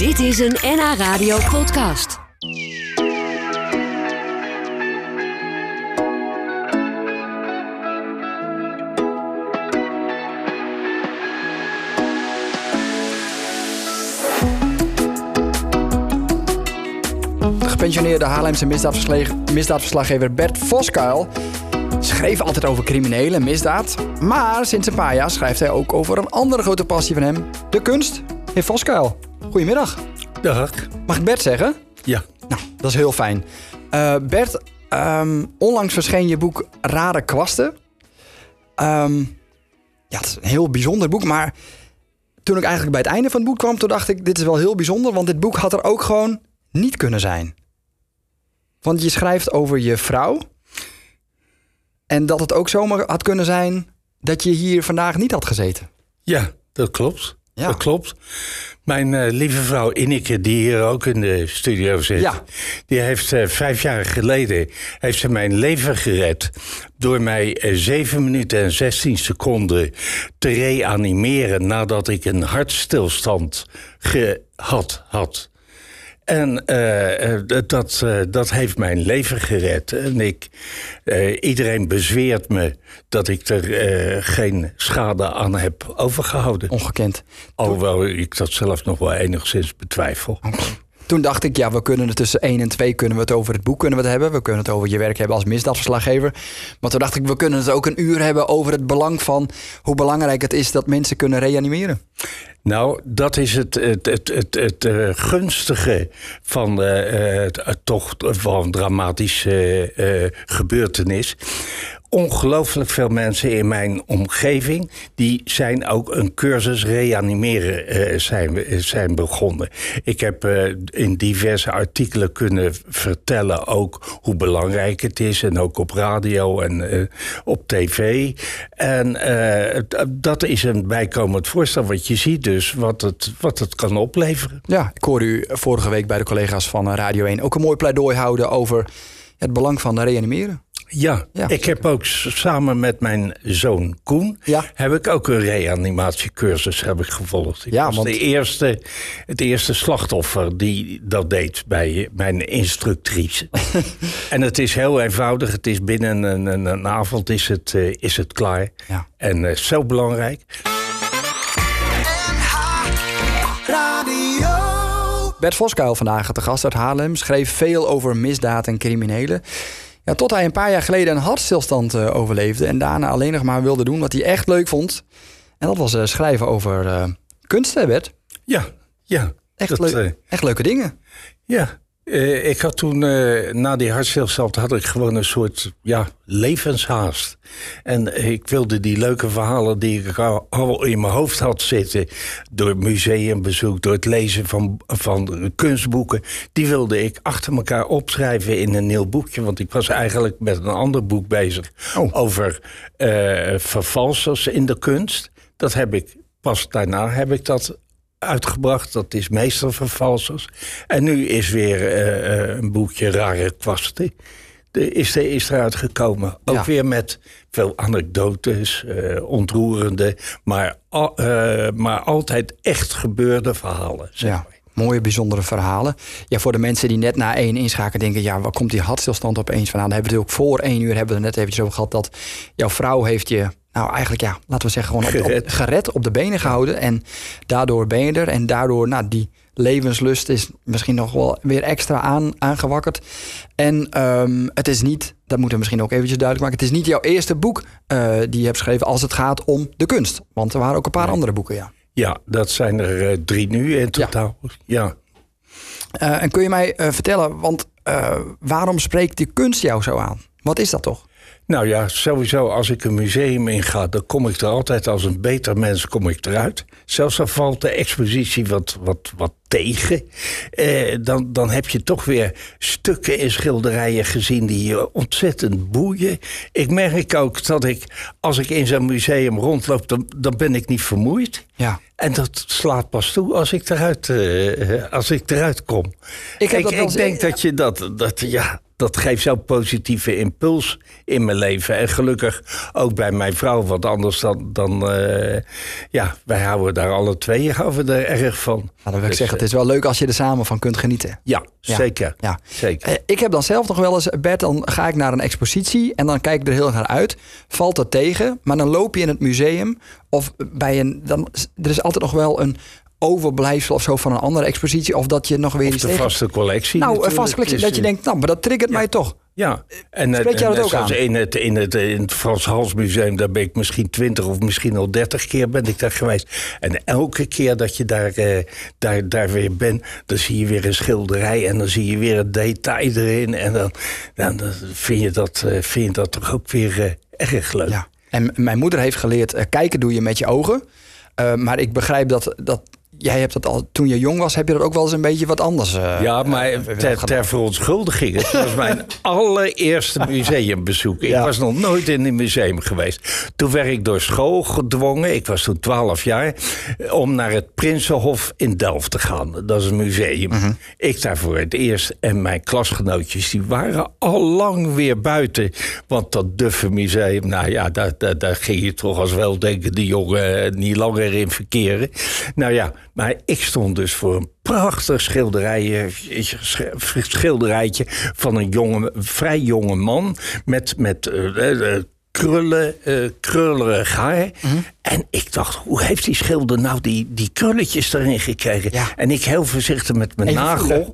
Dit is een NH Radio podcast. De gepensioneerde Haarlemse misdaadverslag- misdaadverslaggever Bert Voskuil schreef altijd over criminelen en misdaad. Maar sinds een paar jaar schrijft hij ook over een andere grote passie van hem: de kunst. Heer Voskuil, goedemiddag. Dag. Mag ik Bert zeggen? Ja. Nou, dat is heel fijn. Eh, Bert, ehm, onlangs verscheen je boek Rare Kwasten. Ehm, ja, het is een heel bijzonder boek, maar toen ik eigenlijk bij het einde van het boek kwam, toen dacht ik, dit is wel heel bijzonder, want dit boek had er ook gewoon niet kunnen zijn. Want je schrijft over je vrouw. En dat het ook zomaar had kunnen zijn dat je hier vandaag niet had gezeten. Ja, dat klopt. Ja. Dat klopt. Mijn eh, lieve vrouw Ineke, die hier ook in de studio zit... Ja. die heeft eh, vijf jaar geleden heeft ze mijn leven gered... door mij eh, 7 minuten en 16 seconden te reanimeren... nadat ik een hartstilstand gehad had. En eh, eh, dat, eh, dat heeft mijn leven gered. En ik, iedereen bezweert me dat ik er geen schade aan heb overgehouden. Ongekend. Alhoewel ik dat zelf nog wel enigszins betwijfel. Toen dacht ik, ja, we kunnen het tussen 1 en 2 kunnen we het over het boek kunnen we het hebben. We kunnen het over je werk hebben als misdaadverslaggever. Maar toen dacht ik, we kunnen het ook een uur hebben over het belang van hoe belangrijk het is dat mensen kunnen reanimeren. Nou, dat is het, het, het, het, het eh, gunstige van eh, eh, het, toch van dramatische gebeurtenis. Ongelooflijk veel mensen in mijn omgeving... die zijn ook een cursus reanimeren eh, zijn, zijn begonnen. Ik heb eh, in diverse artikelen kunnen vertellen... ook hoe belangrijk het is. En ook op radio en eh, op tv. En dat is een bijkomend voorstel. Want je ziet dus wat het, wat het kan opleveren. Ja, ik hoorde u vorige week bij de collega's van Radio 1 ook een mooi pleidooi houden over het belang van reanimeren. Ja, Ja, ik heb ook samen met mijn zoon Koen... Ja. heb ik ook een reanimatiecursus heb ik gevolgd. Ik Ja, was want- de eerste, het eerste slachtoffer die dat deed bij mijn instructrice. en het is heel eenvoudig. Het is binnen een, een, een avond is het, eh, is het klaar. Ja. En eh, zo belangrijk. Bert Voskuil vandaag te gast uit Haarlem schreef veel over misdaad en criminelen. Ja, tot hij een paar jaar geleden een hartstilstand eh, overleefde en daarna alleen nog maar wilde doen wat hij echt leuk vond. En dat was eh, schrijven over eh kunst, hè Bert? Ja, ja. Echt, dat, leuk, echt leuke dingen. Ja, eh, ik had toen, eh, na die hartstilstand, had ik gewoon een soort ja, levenshaast. En ik wilde die leuke verhalen die ik al, al in mijn hoofd had zitten, door museumbezoek, door het lezen van, van kunstboeken, die wilde ik achter elkaar opschrijven in een nieuw boekje. Want ik was eigenlijk met een ander boek bezig Oh. over eh vervalsers in de kunst. Dat heb ik, pas daarna heb ik dat uitgebracht. Dat is meestervervalsers. En nu is weer eh, eh, een boekje Rare Kwasten. De, is, er, is eruit gekomen. Ook Ja. weer met veel anekdotes, eh, ontroerende, maar, al- maar altijd echt gebeurde verhalen. Zeg Ja, maar. Mooie, bijzondere verhalen. Ja, voor de mensen die net na één inschakelen denken... ja, waar komt die hartstilstand opeens vandaan? Dan hebben we natuurlijk voor één uur hebben we het net eventjes over gehad... dat jouw vrouw heeft je, nou eigenlijk ja, laten we zeggen... gewoon op, op- Gered. op de benen gehouden. En daardoor ben je er. En daardoor, nou, die levenslust is misschien nog wel weer extra aan, aangewakkerd. En ehm, het is niet, dat moeten we misschien ook eventjes duidelijk maken... het is niet jouw eerste boek eh, die je hebt geschreven als het gaat om de kunst. Want er waren ook een paar andere boeken, ja. Ja, dat zijn er eh, drie nu in totaal. Ja. Eh, en kun je mij eh, vertellen, want waarom spreekt die kunst jou zo aan? Wat is dat toch? Nou ja, sowieso als ik een museum inga, dan kom ik er altijd als een beter mens kom ik eruit. Zelfs al valt de expositie wat, wat, wat tegen, eh, dan, dan heb je toch weer stukken en schilderijen gezien die je ontzettend boeien. Ik merk ook dat ik, als ik in zo'n museum rondloop, dan, dan ben ik niet vermoeid. Ja. En dat slaat pas toe als ik eruit, eh, als ik eruit kom. Ik ik, dat denk dat je dat, dat, ja, dat geeft zo'n positieve impuls in mijn leven. En gelukkig ook bij mijn vrouw. Want anders dan, dan eh, ja, wij houden daar alle twee houden er erg van. Nou, dan wil ik Dus, zeggen, het is wel leuk als je er samen van kunt genieten. Ja, Ja. zeker. Ja. zeker. Eh, Ik heb dan zelf nog wel eens, Bert, dan ga ik naar een expositie en dan kijk ik er heel erg naar uit. Valt er tegen, maar dan loop je in het museum of bij een. Dan, er is altijd nog wel een overblijfsel of zo van een andere expositie. Of dat je nog weer iets de tegen. vaste collectie. Nou, een vaste collectie. Dus, Dat je denkt, nou, maar dat triggert mij toch. Ja, en, Spreek jij en dat ook aan? In het, in, het, in het Frans Hals Museum, daar ben ik misschien twintig of misschien al dertig keer ben ik daar geweest. En elke keer dat je daar, eh, daar, daar weer bent, dan zie je weer een schilderij en dan zie je weer een detail erin. En dan, dan, dan vind, je dat, eh, vind je dat toch ook weer eh, erg leuk. Ja. En mijn moeder heeft geleerd, eh, kijken doe je met je ogen. Eh, maar ik begrijp dat, dat jij hebt dat al, toen je jong was, heb je dat ook wel eens een beetje wat anders eh, Ja, maar eh, wel ter, verontschuldiging. Het was mijn allereerste museumbezoek. Ik was nog nooit in een museum geweest. Toen werd ik door school gedwongen, ik was toen 12 jaar, om naar het Prinsenhof in Delft te gaan. Dat is een museum. Mhm. Ik daar voor het eerst en mijn klasgenootjes, die waren al lang weer buiten. Want dat duffe museum, nou ja, daar, daar, daar ging je toch als weldenkende jongen eh, niet langer in verkeren. Nou ja, maar ik stond dus voor een prachtig schilderij, sch- schilderijtje van een jonge, vrij jonge man met, met eh, krullen, eh krullerig haar. En ik dacht, hoe heeft die schilder nou die, die krulletjes erin gekregen? Ja. En ik heel voorzichtig met mijn Even nagel. voelen.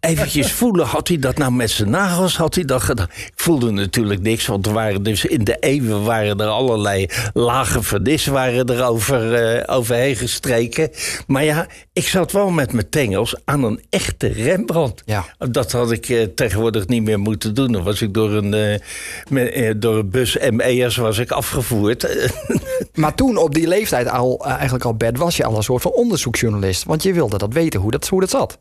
Eventjes voelen, had hij dat nou met zijn nagels, had hij dat gedaan? Ik voelde natuurlijk niks, want er waren dus in de eeuwen waren er allerlei lage vernis waren er over, eh, overheen gestreken. Maar ja, ik zat wel met mijn tengels aan een echte Rembrandt. Ja. Dat had ik eh, tegenwoordig niet meer moeten doen. Dan was ik door een, eh, door een bus ME'ers was ik afgevoerd. Maar toen op die leeftijd al, eigenlijk al Bert, was je al een soort van onderzoeksjournalist. Want je wilde dat weten, hoe dat, hoe dat zat.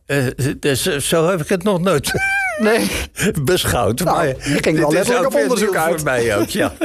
Dus, zo heb ik het nog nooit Nee. beschouwd. Nou, maar je ging wel letterlijk ook op onderzoek uit. Voor mij ook, ja.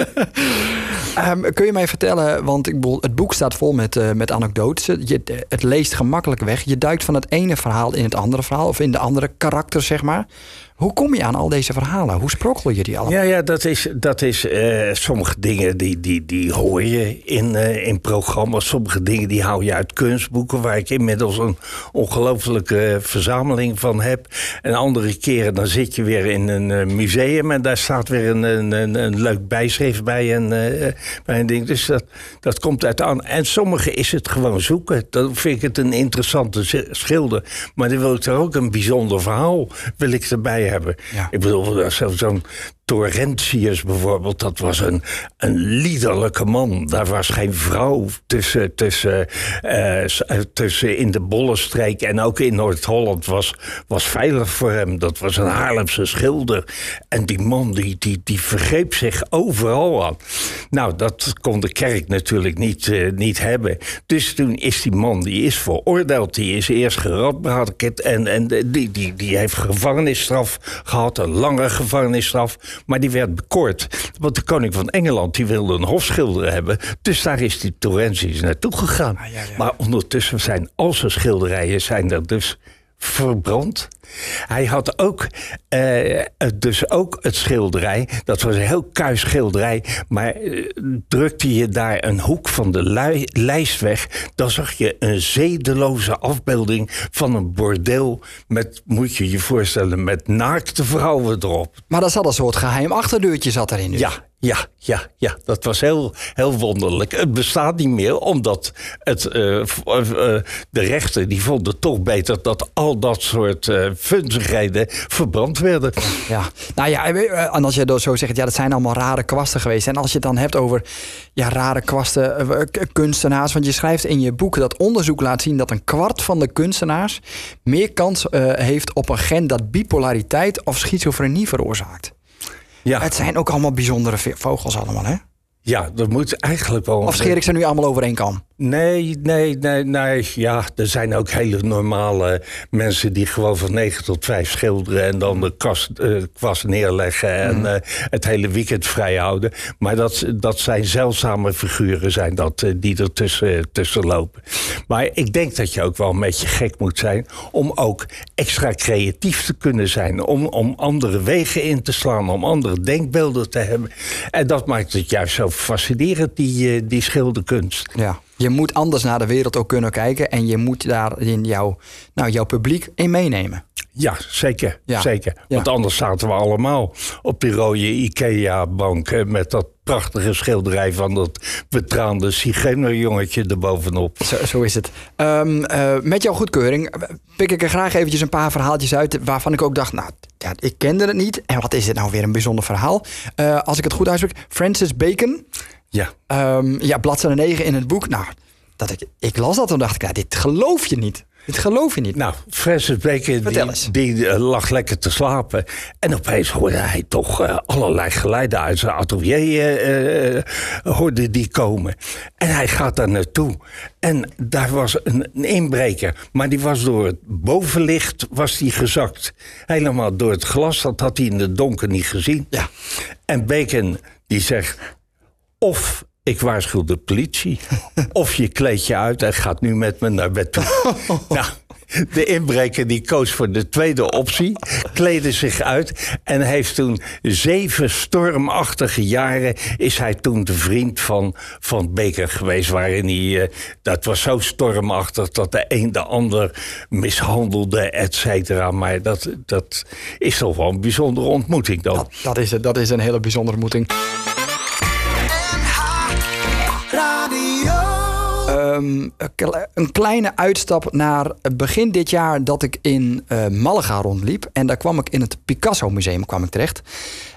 Ehm, kun je mij vertellen, want ik bedoel, het boek staat vol met, eh, met anekdotes. Je, het leest gemakkelijk weg. Je duikt van het ene verhaal in het andere verhaal. Of in de andere karakter, zeg maar. Hoe kom je aan al deze verhalen? Hoe sprokkelen je die allemaal? Ja, ja, dat is, dat is eh, sommige dingen die, die, die hoor je in, eh, in programma's. Sommige dingen die hou je uit kunstboeken, waar ik inmiddels een ongelooflijke verzameling van heb. En andere keren dan zit je weer in een eh, museum en daar staat weer een, een, een, leuk bijschrift bij een, eh, bij een ding. Dus dat, dat komt uit aan. En sommige is het gewoon zoeken. Dan vind ik het een interessante schilder. Maar dan wil ik er ook een bijzonder verhaal wil ik erbij hebben. Ja. Ik bedoel, zo- zo'n Torrentius bijvoorbeeld, dat was een, een liederlijke man. Daar was geen vrouw tussen, tussen, eh, tussen in de Bollenstreek en ook in Noord-Holland was, was veilig voor hem. Dat was een Haarlemse schilder. En die man die, die, die vergreep zich overal aan. Nou, dat kon de kerk natuurlijk niet, eh, niet hebben. Dus toen is die man, die is veroordeeld. Die is eerst geradbraakt en, en die, die, die heeft gevangenisstraf gehad. Een lange gevangenisstraf. Maar die werd bekort. Want de koning van Engeland die wilde een hofschilder hebben. Dus daar is die Torrentius naartoe gegaan. ja, ja. Maar ondertussen zijn al zijn schilderijen zijn er dus verbrand. Hij had ook, eh, dus ook het schilderij. Dat was een heel kuis schilderij. Maar eh, drukte je daar een hoek van de lui- lijst weg... dan zag je een zedeloze afbeelding van een bordeel... met, moet je je voorstellen, met naakte vrouwen erop. Maar dat zat een soort geheim achterdeurtje zat erin. Dus. Ja, ja, ja, ja. Dat was heel, heel wonderlijk. Het bestaat niet meer, omdat het, eh, eh, eh, de rechter die vonden toch beter dat al dat soort eh funzigheden verbrand werden. Ja, nou ja, en als je dan zo zegt, ja, dat zijn allemaal rare kwasten geweest. En als je het dan hebt over ja, rare kwasten, kunstenaars. Want je schrijft in je boek dat onderzoek laat zien dat een kwart van de kunstenaars meer kans heeft op een gen dat bipolariteit of schizofrenie veroorzaakt. Ja, Het zijn ook allemaal bijzondere vogels allemaal, hè? Ja, dat moet eigenlijk wel. Of scheer ik ze nu allemaal over één kam? Nee, nee, nee, nee. Ja, er zijn ook hele normale mensen die gewoon van 9 tot 5 schilderen en dan de kast, eh, kwast neerleggen en Mhm. eh, het hele weekend vrij houden. Maar dat, dat zijn zeldzame figuren zijn dat, eh, die er tussen, tussen lopen. Maar ik denk dat je ook wel een beetje gek moet zijn om ook extra creatief te kunnen zijn. Om, om andere wegen in te slaan, om andere denkbeelden te hebben. En dat maakt het juist zo fascinerend, die, eh, die schilderkunst. Ja. Je moet anders naar de wereld ook kunnen kijken. En je moet daar in jouw, nou, jouw publiek in meenemen. Ja, zeker. Ja. zeker. Want anders zaten we allemaal op die rode IKEA-bank... met dat prachtige schilderij van dat betraande zigeunerjongetje erbovenop. Zo, zo is het. Ehm, eh, met jouw goedkeuring eh, pik ik er graag eventjes een paar verhaaltjes uit... waarvan ik ook dacht, nou, ja, ik kende het niet. En wat is dit nou weer een bijzonder verhaal? Eh, als ik het goed uitspreek, Francis Bacon... Ja, Ehm, ja, bladzijde 9 in het boek. Nou, dat ik, ik las dat en dacht ik, ja, dit geloof je niet. Dit geloof je niet. nou, Francis Bacon Vertel die, eens. die eh, lag lekker te slapen. En opeens hoorde hij toch eh, allerlei geluiden uit zijn atelier hoorde die komen. En hij gaat daar naartoe. En daar was een, een inbreker. Maar die was door het bovenlicht was die gezakt. Helemaal door het glas. Dat had hij in het donker niet gezien. Ja. En Bacon die zegt... Of ik waarschuw de politie. of je kleed je uit en gaat nu met me naar bed toe. nou, de inbreker die koos voor de tweede optie. Kleedde zich uit. En heeft toen zeven stormachtige jaren... is hij toen de vriend van, van Baker geweest. Waarin hij... eh, dat was zo stormachtig dat de een de ander mishandelde, et cetera. Maar dat, dat is toch wel een bijzondere ontmoeting dan. Dat, dat, is dat is een hele bijzondere ontmoeting. Ehm, een kle- een kleine uitstap naar begin dit jaar dat ik in eh, Malaga rondliep. En daar kwam ik in het Picasso Museum kwam ik terecht.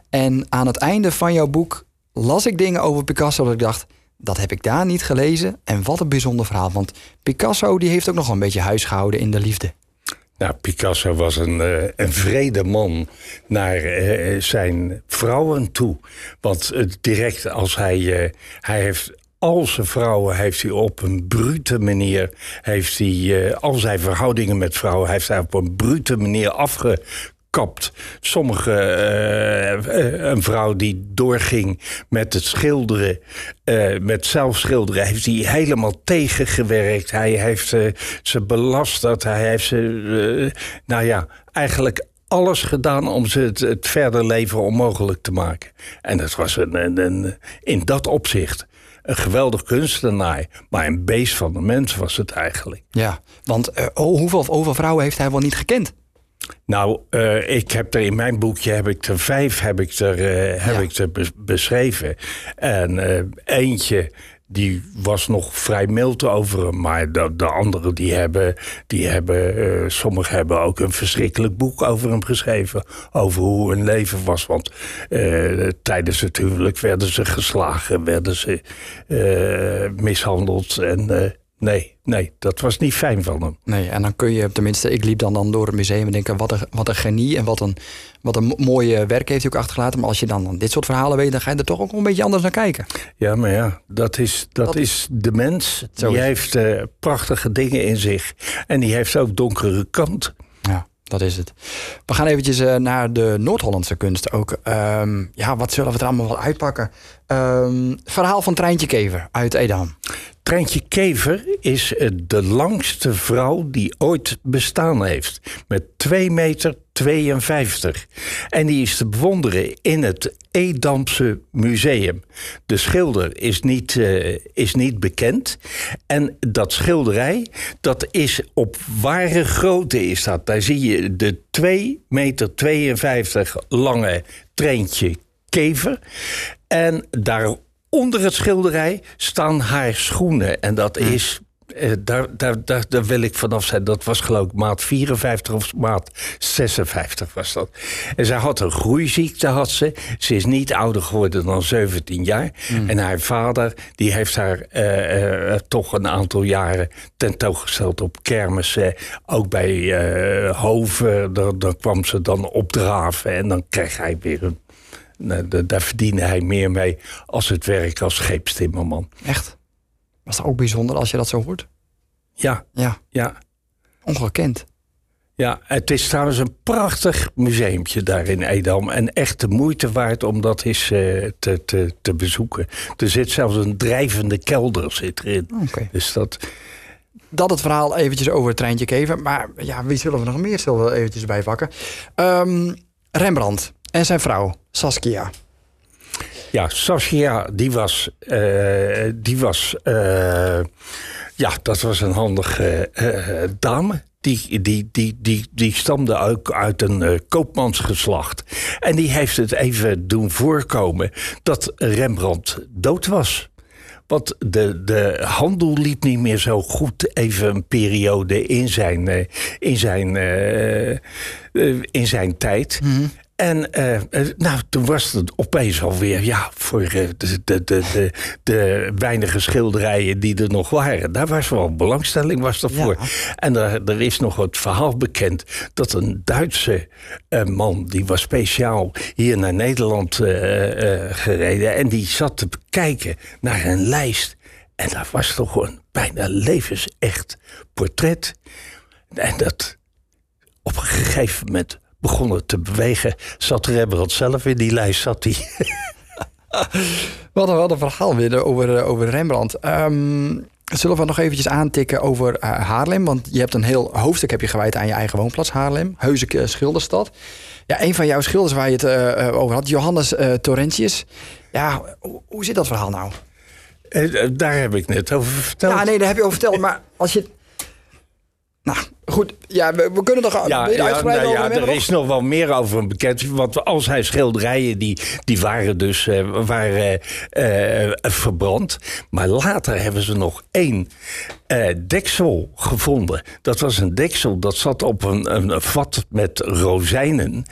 En aan het einde van jouw boek las ik dingen over Picasso dat ik dacht... dat heb ik daar niet gelezen. En wat een bijzonder verhaal. Want Picasso die heeft ook nog een beetje huis gehouden in de liefde. Nou, Picasso was een, eh, een vrede man naar eh, zijn vrouwen toe. Want direct als hij, hij heeft al zijn vrouwen heeft hij op een brute manier, heeft hij, eh, al zijn verhoudingen met vrouwen, heeft hij op een brute manier afgekapt. Sommige, eh, eh, een vrouw die doorging met het schilderen, met zelf schilderen, heeft hij helemaal tegengewerkt. Hij heeft eh, ze belasterd, hij heeft ze, nou ja, eigenlijk alles gedaan om ze het, verder leven onmogelijk te maken. En dat was een, een, in dat opzicht een geweldig kunstenaar, maar een beest van de mens was het eigenlijk. Ja, want eh, oh, hoeveel, hoeveel vrouwen heeft hij wel niet gekend? Nou, eh, ik heb er in mijn boekje heb ik er vijf heb ik er, eh, heb Ja. ik er bes- beschreven. En eentje die was nog vrij mild over hem. Maar de, de anderen die hebben, die hebben eh, sommigen hebben ook een verschrikkelijk boek over hem geschreven. Over hoe hun leven was. Want eh, tijdens het huwelijk werden ze geslagen, werden ze eh, mishandeld. En nee, nee, dat was niet fijn van hem. Nee, en dan kun je, tenminste, ik liep dan, dan door het museum en denken, wat een, wat een genie en wat een, wat een mo- mooie werk heeft hij ook achtergelaten. Maar als je dan, dan dit soort verhalen weet, dan ga je er toch ook een beetje anders naar kijken. Ja, maar ja, dat is, dat Dat- is de mens. Die heeft eh, prachtige dingen in zich. En die heeft ook donkere kant. Dat is het. We gaan eventjes eh, naar de Noord-Hollandse kunst ook. Ehm, ja, wat zullen we er allemaal wel uitpakken? Ehm, verhaal van Treintje Kever uit Edam. Treintje Kever is eh, de langste vrouw die ooit bestaan heeft. Met 2 meter 52. En die is te bewonderen in het Edamse Museum. De schilder is niet, eh, is niet bekend. En dat schilderij, dat is op ware grootte is dat. Daar zie je de 2 meter 52 lange Treintje Kever. En daar onder het schilderij staan haar schoenen. En dat is. Eh, daar, daar, daar, daar wil ik vanaf zijn. Dat was geloof ik maat 54 of maat 56 was dat. En zij had een groeiziekte, had ze. Ze is niet ouder geworden dan 17 jaar. En haar vader, die heeft haar eh, eh, toch een aantal jaren tentoongesteld op kermissen. Ook bij Hoven, daar, daar kwam ze dan opdraven. En dan kreeg hij weer een Nou, da- daar verdiende hij meer mee als het werk als scheepstimmerman. Echt? Was dat ook bijzonder als je dat zo hoort? Ja, Ja, ja. ongekend. Ja, het is trouwens een prachtig museumpje daar in Edam. En echt de moeite waard om dat eens eh, te, te, te bezoeken. Er zit zelfs een drijvende kelder zit erin. Oké. Dus dat, Dat het verhaal eventjes over het treintje keven. Maar ja, wie zullen we nog meer zullen we eventjes bijpakken? Ehm, Rembrandt en zijn vrouw, Saskia. Ja, Saskia, die was. eh, die was eh, ja, dat was een handige eh, dame. Die, die, die, die, die stamde ook uit een koopmansgeslacht. En die heeft het even doen voorkomen dat Rembrandt dood was. Want de, de handel liep niet meer zo goed. Even een periode in zijn, in zijn, in zijn tijd. En eh, eh, nou, toen was het opeens alweer, ja, voor eh, de, de, de, de, de weinige schilderijen die er nog waren. Daar was wel belangstelling was. En er, er is nog het verhaal bekend dat een Duitse man, die was speciaal hier naar Nederland gereden. En die zat te kijken naar een lijst. En daar was toch een bijna levensecht portret. En dat op een gegeven moment begon het te bewegen. Zat Rembrandt zelf in die lijst, zat hij. We hadden wel een verhaal weer over, eh, over Rembrandt. Ehm, zullen we nog eventjes aantikken over eh, Haarlem? Want je hebt een heel hoofdstuk heb je gewijd aan je eigen woonplaats Haarlem. Heusek eh, Schilderstad. Ja, een van jouw schilders waar je het eh, eh, over had, Johannes eh, Torrentius. Ja, hoe, hoe zit dat verhaal nou? Eh, eh, Daar heb ik net over verteld. Ja, nee, daar heb je over verteld. Maar als je... Nou, goed. Ja, we, we kunnen toch Ja, ja, uitgebreid nou over ja, er nog? is nog wel meer over hem bekend. Want al zijn schilderijen die, die waren dus eh, waren, eh, eh, verbrand. Maar later hebben ze nog één deksel gevonden. Dat was een deksel dat zat op een, een vat met rozijnen.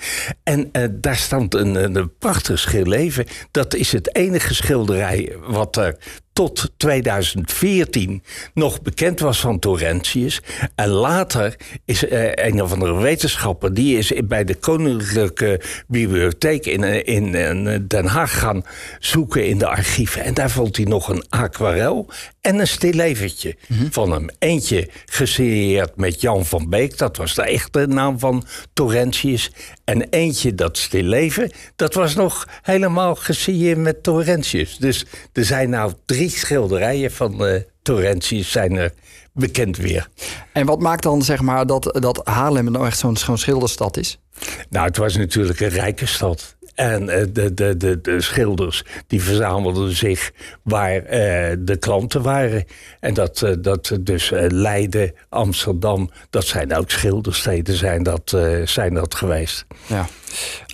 En daar stond een, een, prachtig schilleven. Dat is het enige schilderij wat er tot 2014 nog bekend was van Torrentius. En later is eh, een of andere wetenschapper... die is bij de Koninklijke Bibliotheek in, eh, in, eh, Den Haag gaan zoeken in de archieven. En daar vond hij nog een aquarel en een stilleventje van hem. Eentje gesigneerd met Jan van Beek. Dat was de echte naam van Torrentius. En eentje, dat stilleven, dat was nog helemaal gesigneerd met Torrentius. Dus er zijn nou drie schilderijen van eh Torrentius zijn er bekend weer. En wat maakt dan zeg maar dat, dat Haarlem nou echt zo'n zo'n schilderstad is? Nou, het was natuurlijk een rijke stad. En eh, de, de, de, de schilders die verzamelden zich waar eh, de klanten waren. En dat, eh, dat dus eh, Leiden, Amsterdam, dat zijn ook schildersteden zijn dat, zijn dat geweest. Ja.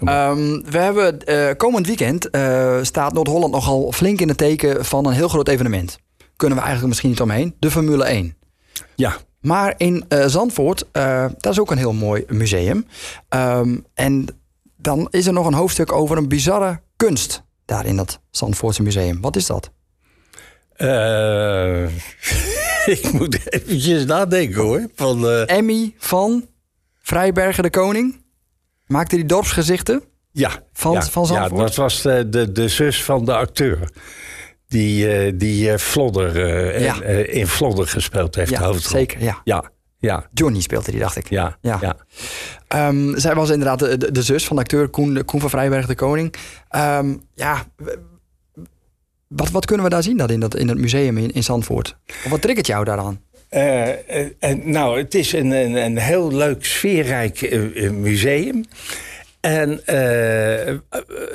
Ehm, we hebben komend weekend staat Noord-Holland nogal flink in het teken van een heel groot evenement. Kunnen we eigenlijk misschien niet omheen. De Formule 1. Ja, Maar in eh, Zandvoort, eh dat is ook een heel mooi museum. Ehm, en dan is er nog een hoofdstuk over een bizarre kunst. Daar in dat Zandvoortse museum. Wat is dat? Eh, ik moet eventjes nadenken hoor. Van, Emmy van Vrijbergen de Koning. Maakte die dorpsgezichten. ja, Van- ja, van ja, Zandvoort? dat was de, de, de zus van de acteur. Die, eh, die eh, Flodder, eh, Ja. eh, in Flodder gespeeld heeft. de Ja, hoofdrol. zeker. Ja. Ja, ja, Johnny speelde die, dacht ik. ja, Ja. ja. Ehm, zij was inderdaad de, de, de zus van de acteur Koen, Koen van Vrijberg de Koning. Ehm, ja, wat, wat kunnen we daar zien dan in, dat, in het museum in, in Zandvoort? Of wat triggert jou daaraan? En nou, het is een, een, een heel leuk, sfeerrijk museum. En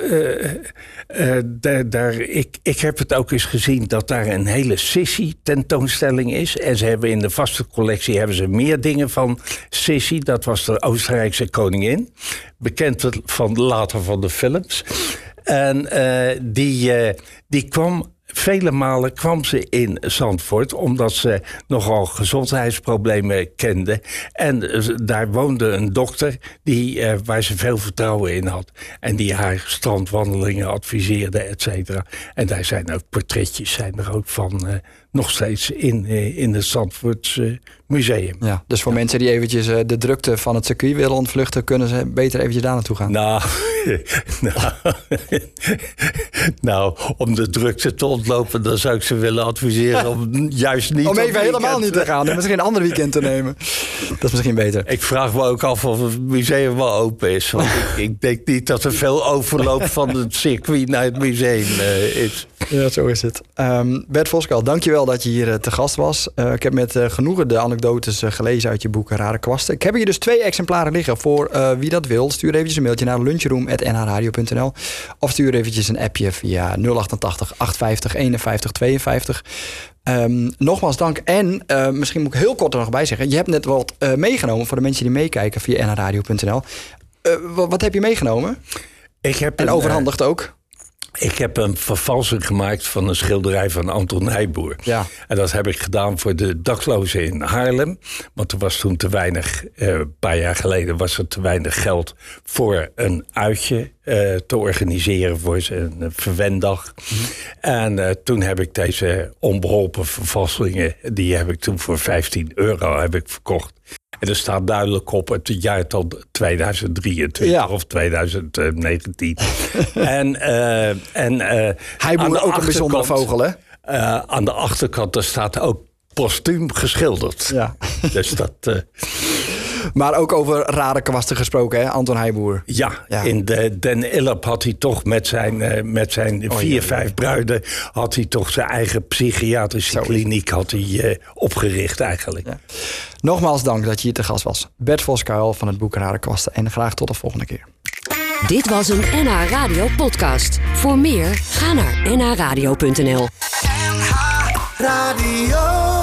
eh, eh, daar, ik, ik heb het ook eens gezien dat daar een hele Sissy tentoonstelling is. En ze hebben in de vaste collectie hebben ze meer dingen van Sissy. Dat was de Oostenrijkse koningin. Bekend van later van de films. En eh, die, die kwam vele malen kwam ze in Zandvoort omdat ze nogal gezondheidsproblemen kende. En daar woonde een dokter die, eh, waar ze veel vertrouwen in had. En die haar strandwandelingen adviseerde, et cetera. En daar zijn ook portretjes zijn er ook van, eh, nog steeds in, eh, in het Zandvoortse museum. Ja, dus voor mensen die eventjes eh, de drukte van het circuit willen ontvluchten, kunnen ze beter eventjes daar naartoe gaan. Nou, nou, nou, om de drukte te ontlopen, dan zou ik ze willen adviseren om juist niet. Om even helemaal niet te gaan en misschien een ander weekend te nemen. Dat is misschien beter. Ik vraag me ook af of het museum wel open is. Want ik, ik denk niet dat er veel overloop van het circuit naar het museum eh, is. Ja, zo is het. Ehm, Bert Voskal, dankjewel dat je hier eh, te gast was. Eh, ik heb met eh, genoegen de anekdotes gelezen uit je boek Rare Kwasten. Ik heb hier dus twee exemplaren liggen voor wie dat wil. Stuur eventjes een mailtje naar lunchroom.nhradio.nl of stuur eventjes een appje via 088 850 51 52. Ehm, nogmaals dank. En misschien moet ik heel kort er nog bij zeggen. Je hebt net wat meegenomen voor de mensen die meekijken via nhradio.nl. Wa- wat heb je meegenomen? Ik heb En een, overhandigd ook? Ik heb een vervalsing gemaakt van een schilderij van Anton Nijboer. Ja. En dat heb ik gedaan voor de daklozen in Haarlem. Want er was toen te weinig, eh, een paar jaar geleden was er te weinig geld voor een uitje eh, te organiseren voor een verwendag. En eh, toen heb ik deze onbeholpen vervalsingen, die heb ik toen voor 15 euro heb ik verkocht. En er staat duidelijk op het jaartal 2023 Ja. of 2019. en en, en eh, Hij de ook een bijzondere vogel, hè? eh, aan de achterkant daar staat ook postuum geschilderd. Ja. Dus dat, eh, Maar ook over rare kwasten gesproken, hè, Anton Heijboer. ja, Ja. in de Den Illap had hij toch met zijn, eh, met zijn Oh, vier, ja, ja. vijf bruiden... had hij toch zijn eigen psychiatrische kliniek had hij, eh, opgericht eigenlijk. Ja. Nogmaals dank dat je hier te gast was. Bert Voskuil van het boek Rare Kwasten. En graag tot de volgende keer. Dit was een NH Radio podcast. Voor meer, ga naar nhradio.nl. Radio.